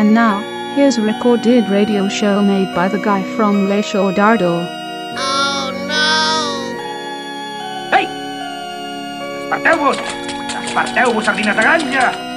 And now, here's a recorded radio show made by the guy from Le Show Dardo. Oh no! Ei! Desperteu-vos! Desperteu-vos, sardines de granja!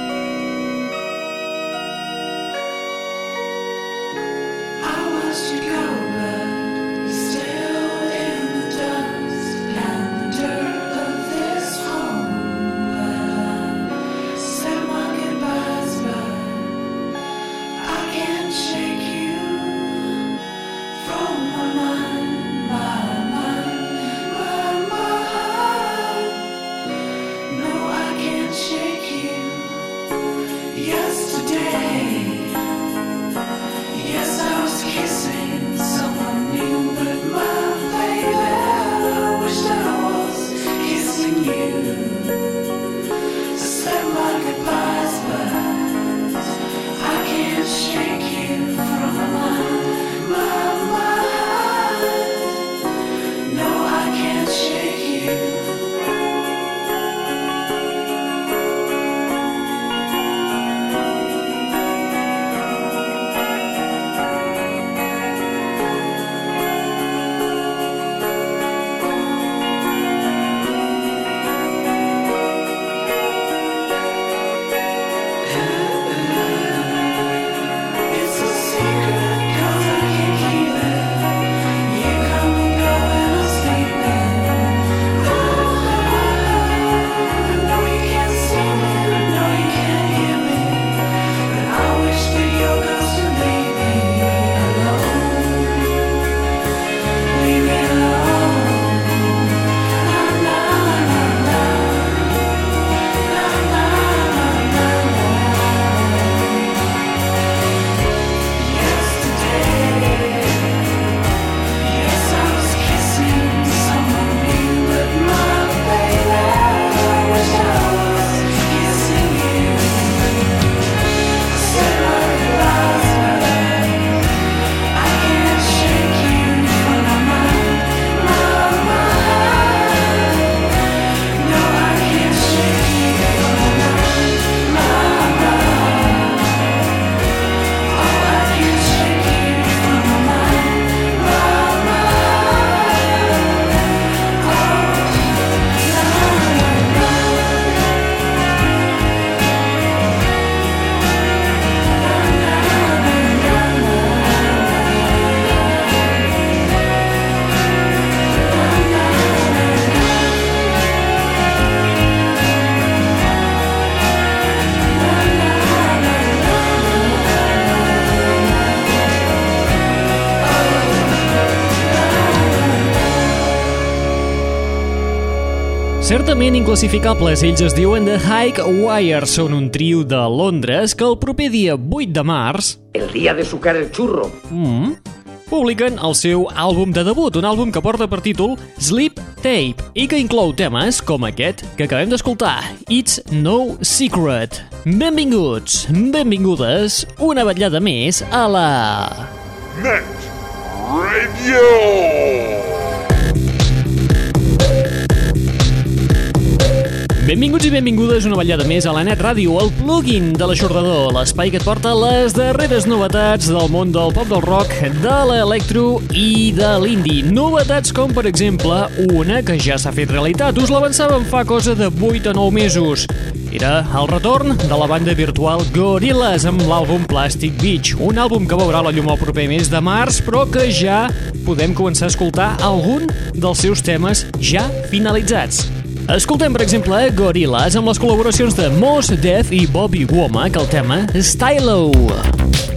Can't shake inclassificables, ells es diuen The High Wire. Són un trio de Londres que el proper dia 8 de març El día de sucar el churro. mm, publiquen el seu àlbum de debut, un àlbum que porta per títol Sleep Tape i que inclou temes com aquest que acabem d'escoltar, It's No Secret. Benvinguts, benvingudes, una vetllada més a la... Net Radio. Benvinguts i benvingudes una vetllada més a la Net Ràdio, el plugin de l'aixordador, l'espai que et porta les darreres novetats del món del pop del rock, de l'electro i de l'indie. Novetats com, per exemple, una que ja s'ha fet realitat. Us l'avançàvem fa cosa de 8 a 9 mesos. Era el retorn de la banda virtual Gorillaz amb l'àlbum Plastic Beach, un àlbum que veurà la llum el proper mes de març, però que ja podem començar a escoltar algun dels seus temes ja finalitzats. Escoltem, per exemple, Gorillaz amb les col·laboracions de Mos Def i Bobby Womack, el tema Stylo. Coming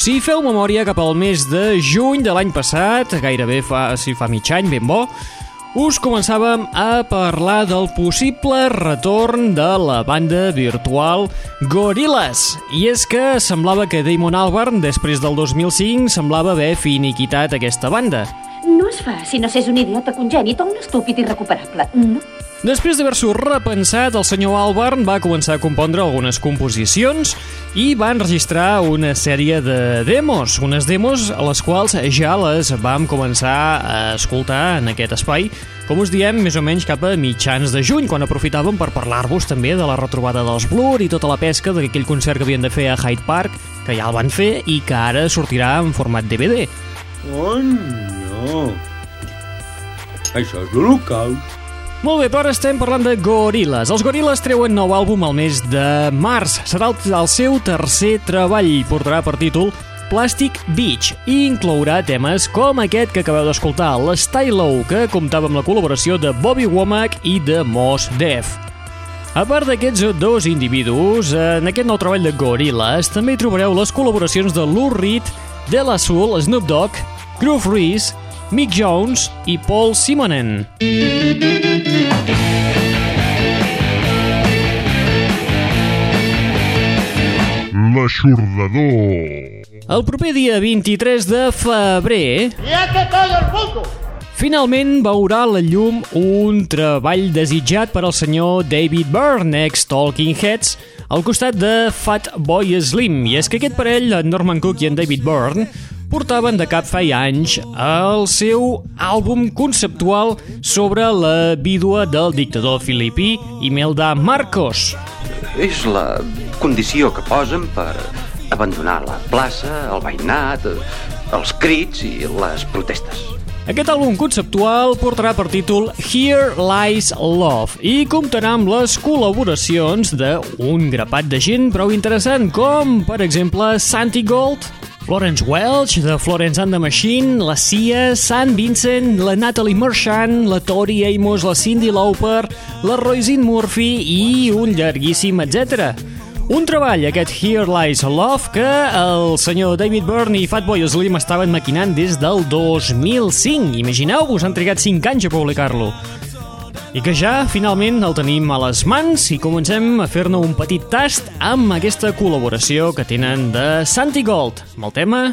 Si feu memòria cap al mes de juny de l'any passat, gairebé fa, si fa mig any, ben bo, us començàvem a parlar del possible retorn de la banda virtual Gorillaz. I és que semblava que Damon Albarn, després del 2005, semblava haver finiquitat aquesta banda. No es fa si no s'és un idiota congènit o un estúpid irrecuperable. No. Després d'haver-s'ho repensat, el senyor Albarn va començar a compondre algunes composicions i va enregistrar una sèrie de demos, unes demos a les quals ja les vam començar a escoltar en aquest espai, com us diem, més o menys cap a mitjans de juny, quan aprofitàvem per parlar-vos també de la retrobada dels Blur i tota la pesca d'aquell concert que havien de fer a Hyde Park, que ja el van fer i que ara sortirà en format DVD. Oh, no. Això és l'holocaust. Molt bé, però estem parlant de Gorillaz. Els Gorillaz treuen nou àlbum al mes de març. Serà el, el seu tercer treball. Portarà per títol Plastic Beach i inclourà temes com aquest que acabeu d'escoltar, l'Stylo, que comptava amb la col·laboració de Bobby Womack i de Mos Def. A part d'aquests dos individus, en aquest nou treball de Gorillaz també trobareu les col·laboracions de Lou Reed, De La Soul, Snoop Dogg, Groove Reese, Mick Jones i Paul Simonen. L'aixordador. El proper dia 23 de febrer... Finalment veurà la llum un treball desitjat per al senyor David Byrne, ex-Talking Heads, al costat de Fat Boy Slim. I és que aquest parell, en Norman Cook i en David Byrne, portaven de cap feia anys el seu àlbum conceptual sobre la vídua del dictador filipí Imelda Marcos. És la condició que posen per abandonar la plaça, el veïnat, els crits i les protestes. Aquest àlbum conceptual portarà per títol Here Lies Love i comptarà amb les col·laboracions d'un grapat de gent prou interessant, com, per exemple, Santi Gold, Florence Welch, de Florence and the Machine, la Cia, San Vincent, la Natalie Merchant, la Tori Amos, la Cindy Lauper, la Roisin Murphy i un llarguíssim etc. Un treball, aquest Here Lies Love, que el senyor David Byrne i Fatboy Slim estaven maquinant des del 2005. Imagineu-vos, han trigat 5 anys a publicar-lo. I que ja, finalment, el tenim a les mans i comencem a fer-ne un petit tast amb aquesta col·laboració que tenen de Santi Gold, amb el tema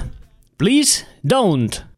Please Don't.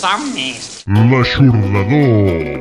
Somnis. L'aixordador.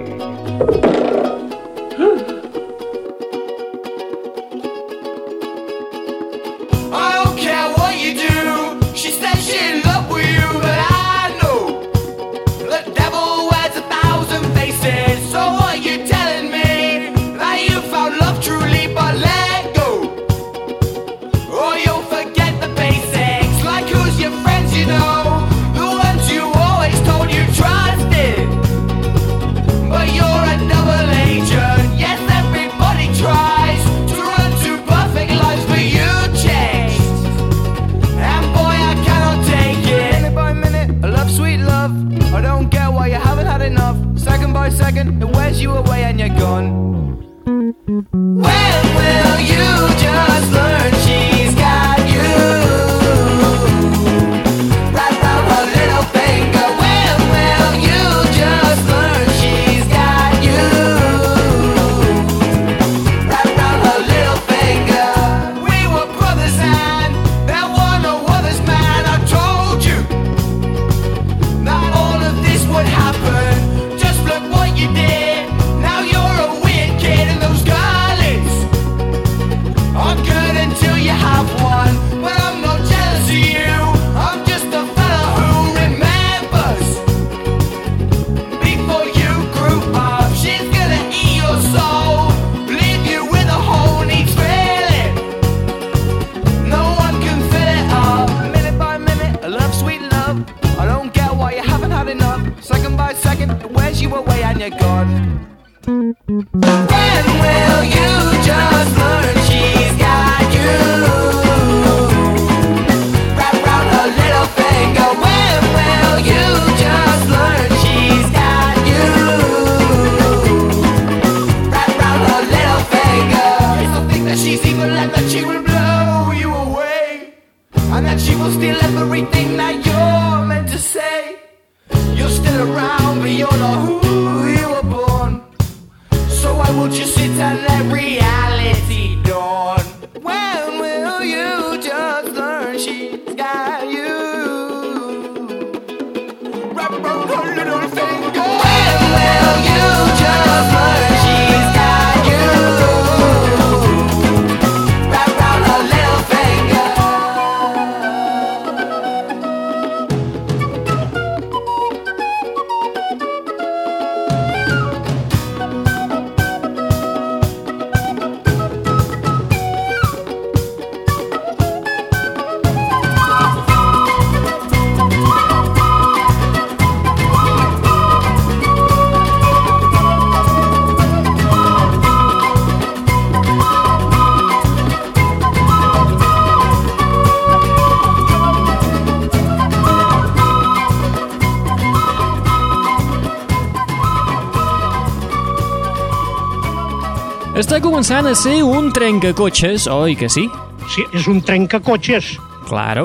Començant a ser un trencacotxes, oi que sí? Sí, és un trencacotxes. Claro.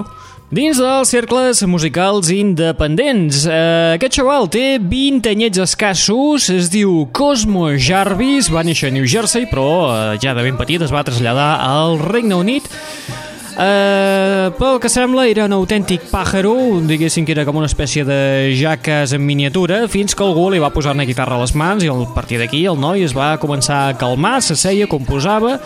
Dins dels cercles musicals independents, eh, aquest xaval té 20 anyets escassos, es diu Cosmo Jarvis, va néixer a New Jersey, però eh, ja de ben petit es va traslladar al Regne Unit. Eh, pel que sembla era un autèntic pàjaro, diguéssim que era com una espècie de jaques en miniatura, fins que algú li va posar una guitarra a les mans i a partir d'aquí el noi es va començar a calmar, s'asseia, composava,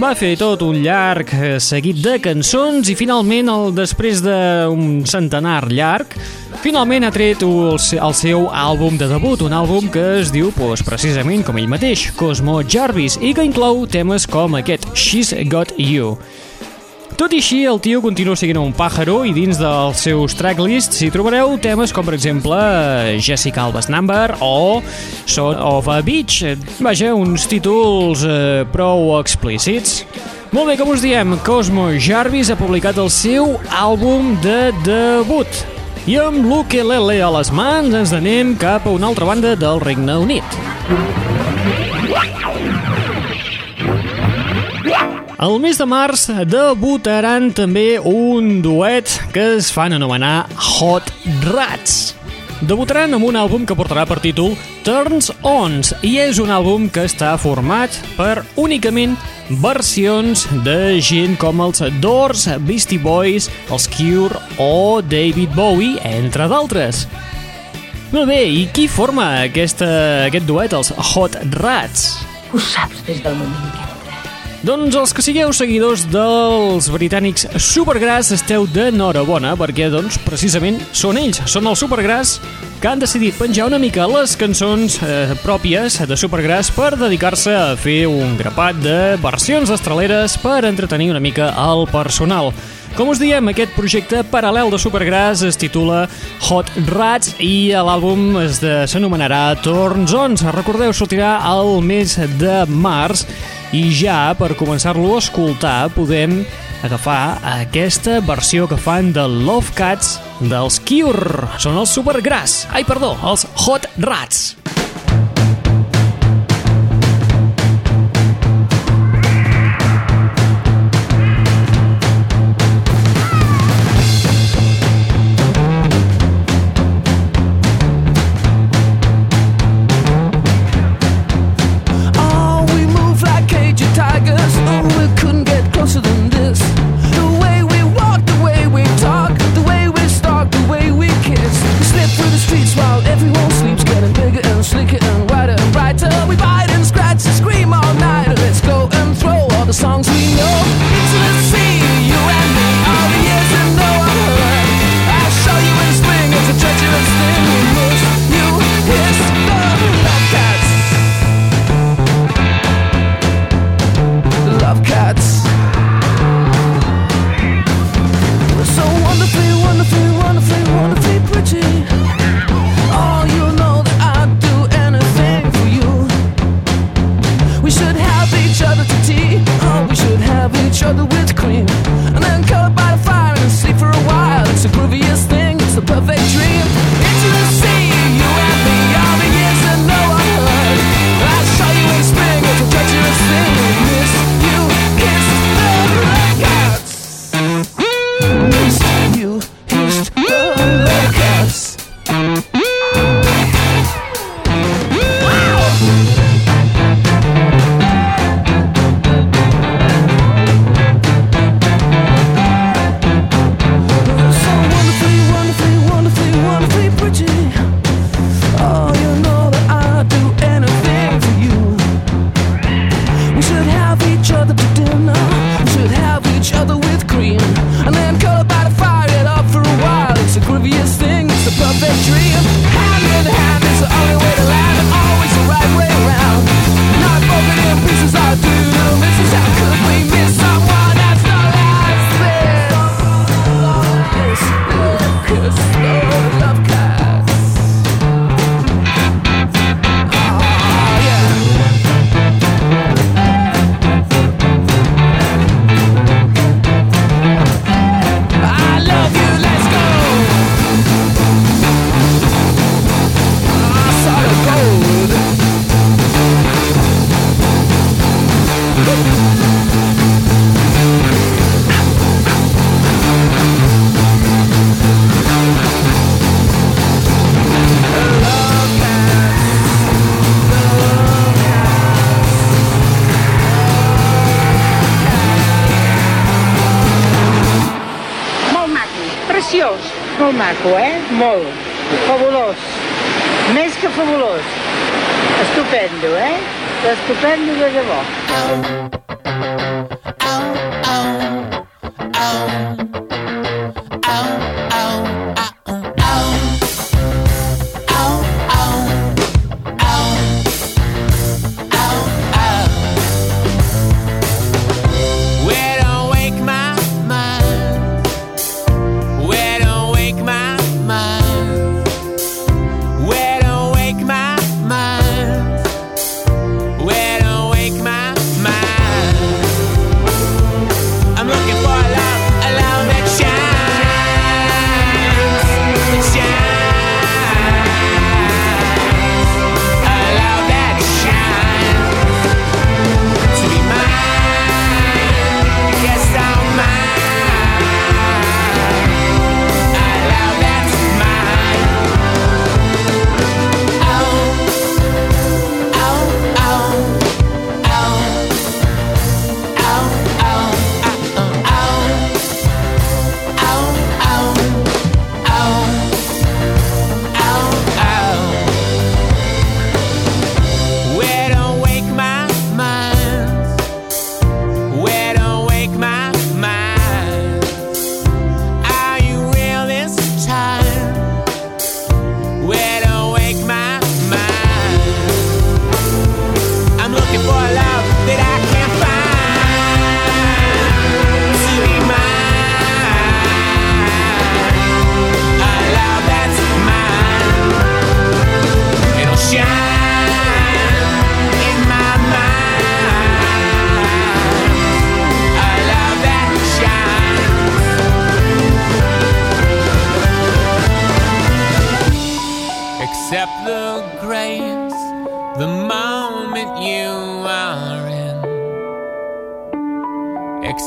va fer tot un llarg eh, seguit de cançons i finalment, el, després d'un centenar llarg, finalment ha tret el, el seu àlbum de debut, un àlbum que es diu pues, precisament com ell mateix, Cosmo Jarvis, i que inclou temes com aquest She's Got You. Tot i així, el tio continua sent un pàjaro i dins dels seus tracklists hi trobareu temes com, per exemple, Jessica Alba's Number o Son of a Beach. Vaja, uns títols eh, prou explícits. Molt bé, com us diem, Cosmo Jarvis ha publicat el seu àlbum de debut. I amb l'ukelele a les mans ens anem cap a una altra banda del Regne Unit. El mes de març debutaran també un duet que es fan anomenar Hot Rats. debutaran amb un àlbum que portarà per títol Turns Ons i és un àlbum que està format per únicament versions de gent com els Doors, Beastie Boys, els Cure o David Bowie, entre d'altres. Molt bé, i qui forma aquesta, aquest duet, els Hot Rats? Ho saps des del moment que Doncs els que sigueu seguidors dels britànics Supergrass esteu d'enhorabona perquè, doncs, precisament són ells, són els Supergrass que han decidit penjar una mica les cançons eh, pròpies de Supergrass per dedicar-se a fer un grapat de versions estraleres per entretenir una mica el personal. Com us diem, aquest projecte paral·lel de Supergrass es titula Hot Rats i l'àlbum s'anomenarà Torns Ons. Recordeu, sortirà al mes de març i ja per començar-lo a escoltar podem agafar aquesta versió que fan de Love Cats dels Cure. Són els Supergrass. Ai, perdó, els Hot Rats. Molt maco, eh? Molt. Fabulós. Més que fabulós. Estupendo, eh? Estupendo de debò.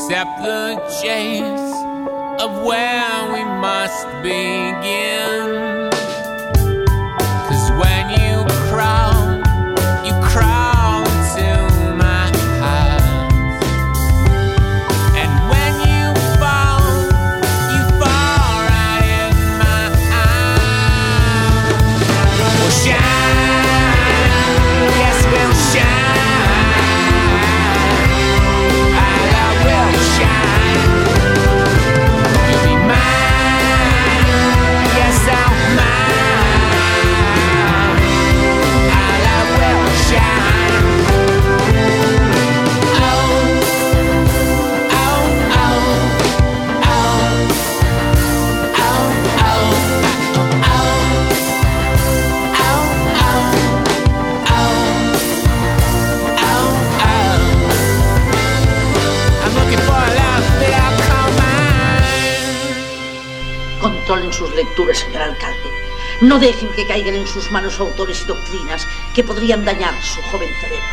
Accept the chase of where we must begin. Sus lecturas, señor alcalde. No dejen que caigan en sus manos autores y doctrinas que podrían dañar su joven cerebro.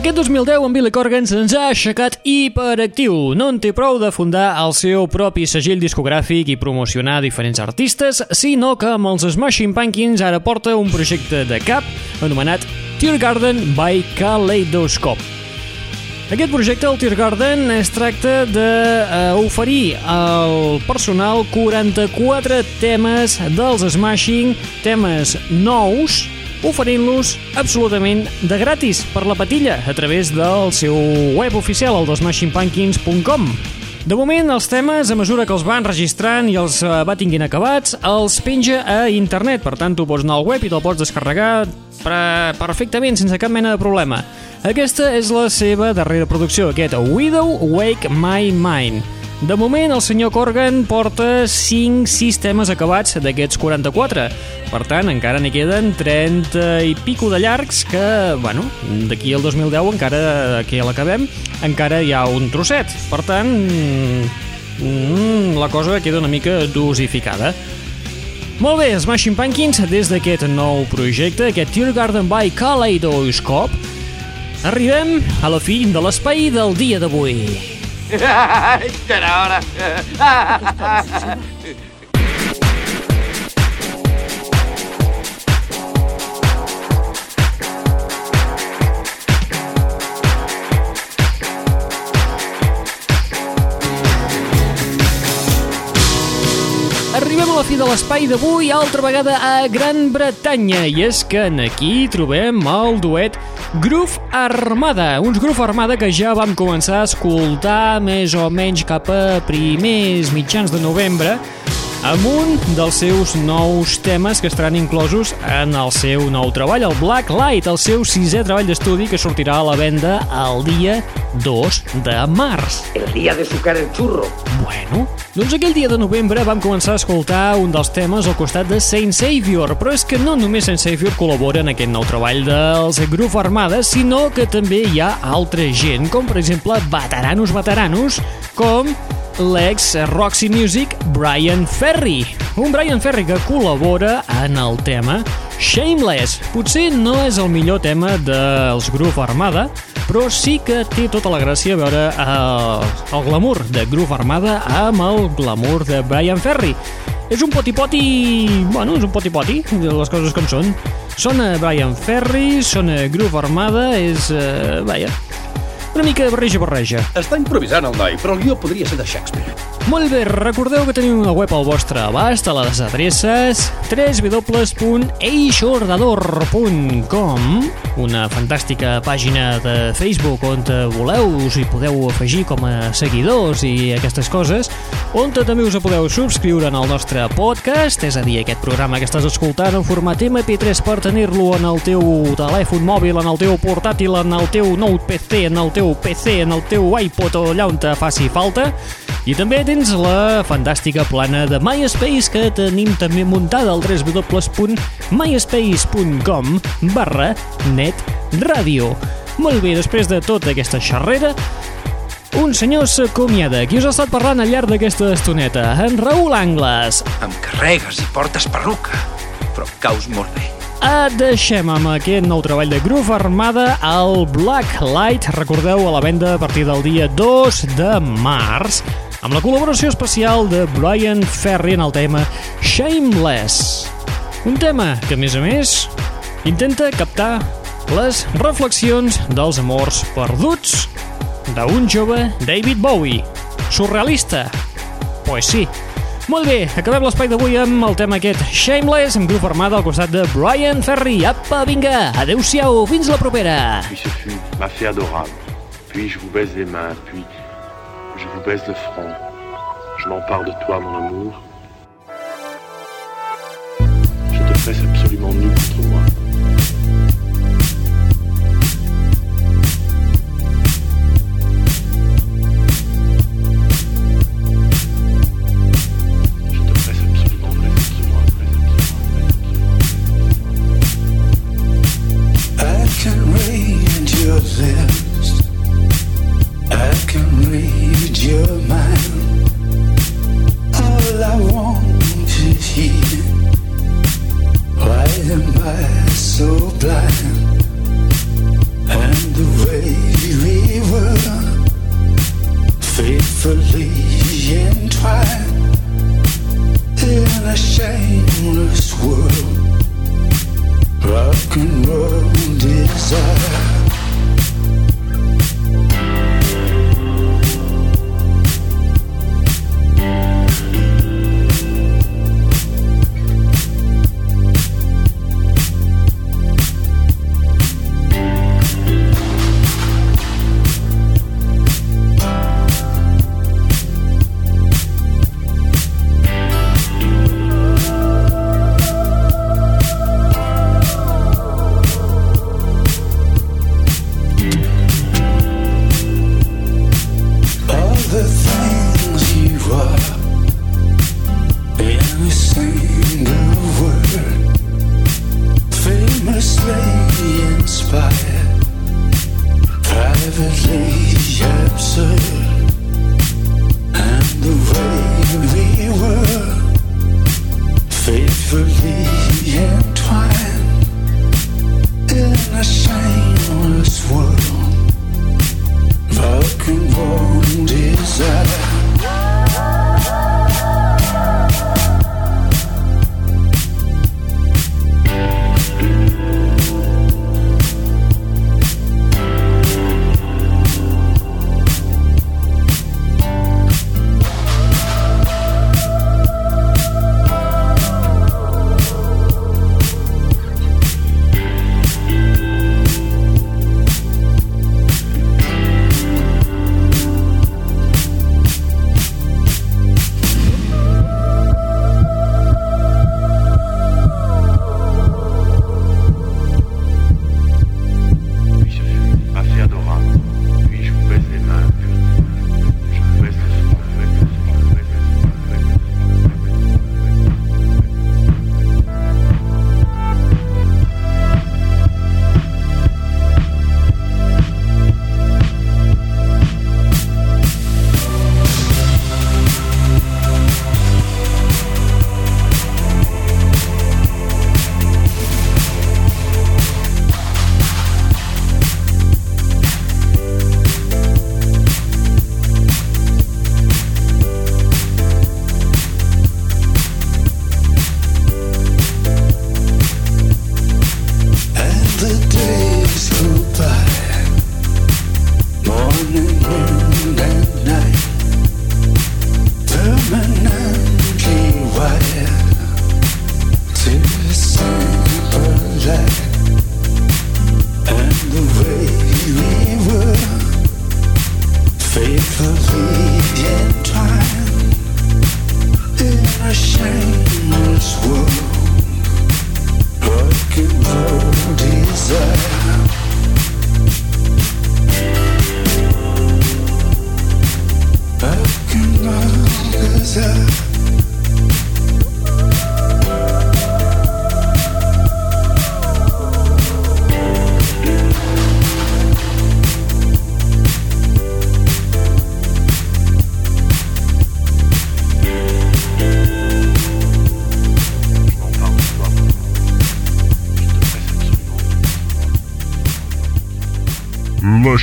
Aquest 2010 en Billy Corgan se'ns ha aixecat hiperactiu. No en té prou de fundar el seu propi segell discogràfic i promocionar diferents artistes, sinó que amb els Smashing Pumpkins ara porta un projecte de cap anomenat Tear Garden by Kaleidoscope. Aquest projecte, el Tear Garden, es tracta d'oferir al personal 44 temes dels Smashing, temes nous, oferint-los absolutament de gratis per la patilla a través del seu web oficial, el desmashingpumpkins.com. De moment, els temes, a mesura que els van registrant i els eh, va tinguin acabats, els penja a internet. Per tant, tu pots anar al web i te'l pots descarregar perfectament, sense cap mena de problema. Aquesta és la seva darrera producció, aquest Widow Wake My Mind. De moment, el senyor Corgan porta 5-6 temes acabats d'aquests 44. Per tant, encara n'hi queden 30 i pico de llargs que, bueno, d'aquí al 2010, encara que l'acabem, encara hi ha un trosset. Per tant, mm, la cosa queda una mica dosificada. Molt bé, Smashing Pumpkins, des d'aquest nou projecte, aquest Tear Garden by Kaleidoscope, arribem a la fi de l'espai del dia d'avui. Ja era hora. Arribem a la fi de l'espai d'avui, altra vegada a Gran Bretanya, i és que aquí trobem el duet Groove Armada, uns Groove Armada que ja vam començar a escoltar més o menys cap a primers mitjans de novembre, amb un dels seus nous temes que estaran inclosos en el seu nou treball, el Black Light, el seu sisè treball d'estudi que sortirà a la venda el dia 2 de març. El día de sucar el churro. Bueno, doncs aquell dia de novembre vam començar a escoltar un dels temes al costat de Saint Savior, però és que no només Saint Savior col·labora en aquest nou treball dels Groove Armada, sinó que també hi ha altra gent, com per exemple veteranos veteranos, com l'ex Roxy Music Brian Ferry. Un Brian Ferry que col·labora en el tema Shameless. Potser no és el millor tema dels Groove Armada, però sí que té tota la gràcia veure eh, el glamour de Groove Armada amb el glamour de Brian Ferry. És un poti-poti... Bueno, és un poti-poti, les coses com són. Sona Brian Ferry, sona Groove Armada, és... Eh, vaja, una mica barreja-barreja. Està improvisant el noi, però el guió podria ser de Shakespeare. Molt bé, recordeu que teniu una web al vostre abast a les adreces www.eixordador.com una fantàstica pàgina de Facebook on voleu us hi podeu afegir com a seguidors i aquestes coses, on també us podeu subscriure en el nostre podcast, és a dir, aquest programa que estàs escoltant en format MP3 per tenir-lo en el teu telèfon mòbil, en el teu portàtil, en el teu Note PC, en el teu PC, en el teu iPod o allà on te faci falta. I també tens la fantàstica plana de MySpace que tenim també muntada al www.myspace.com barra netradio. Molt bé, després de tota aquesta xerrera, un senyor s'acomiada. Qui us ha estat parlant al llarg d'aquesta estoneta? En Raül Angles. Em carregues i portes perruca, però caus molt bé. Et deixem amb aquest nou treball de Groove Armada al Black Light, recordeu, a la venda a partir del dia 2 de març, amb la col·laboració especial de Brian Ferry en el tema Shameless. Un tema que, a més a més, intenta captar les reflexions dels amors perduts d'un jove David Bowie. Surrealista? Pues sí. Molt bé, acabem l'espai d'avui amb el tema aquest Shameless, amb grup armada al costat de Brian Ferry. Apa, vinga, adeu-siau, fins la propera. Puis ce fut ma fée adorable. Puis je vous baise les mains, puis je vous baise le front. Je m'empare de toi, mon amour. Je te presse absolument nu contre moi.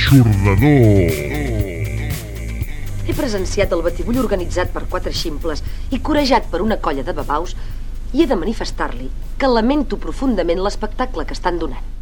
L'aixordador. He presenciat el batibull organitzat per quatre ximples i corejat per una colla de babaus i he de manifestar-li que lamento profundament l'espectacle que estan donant.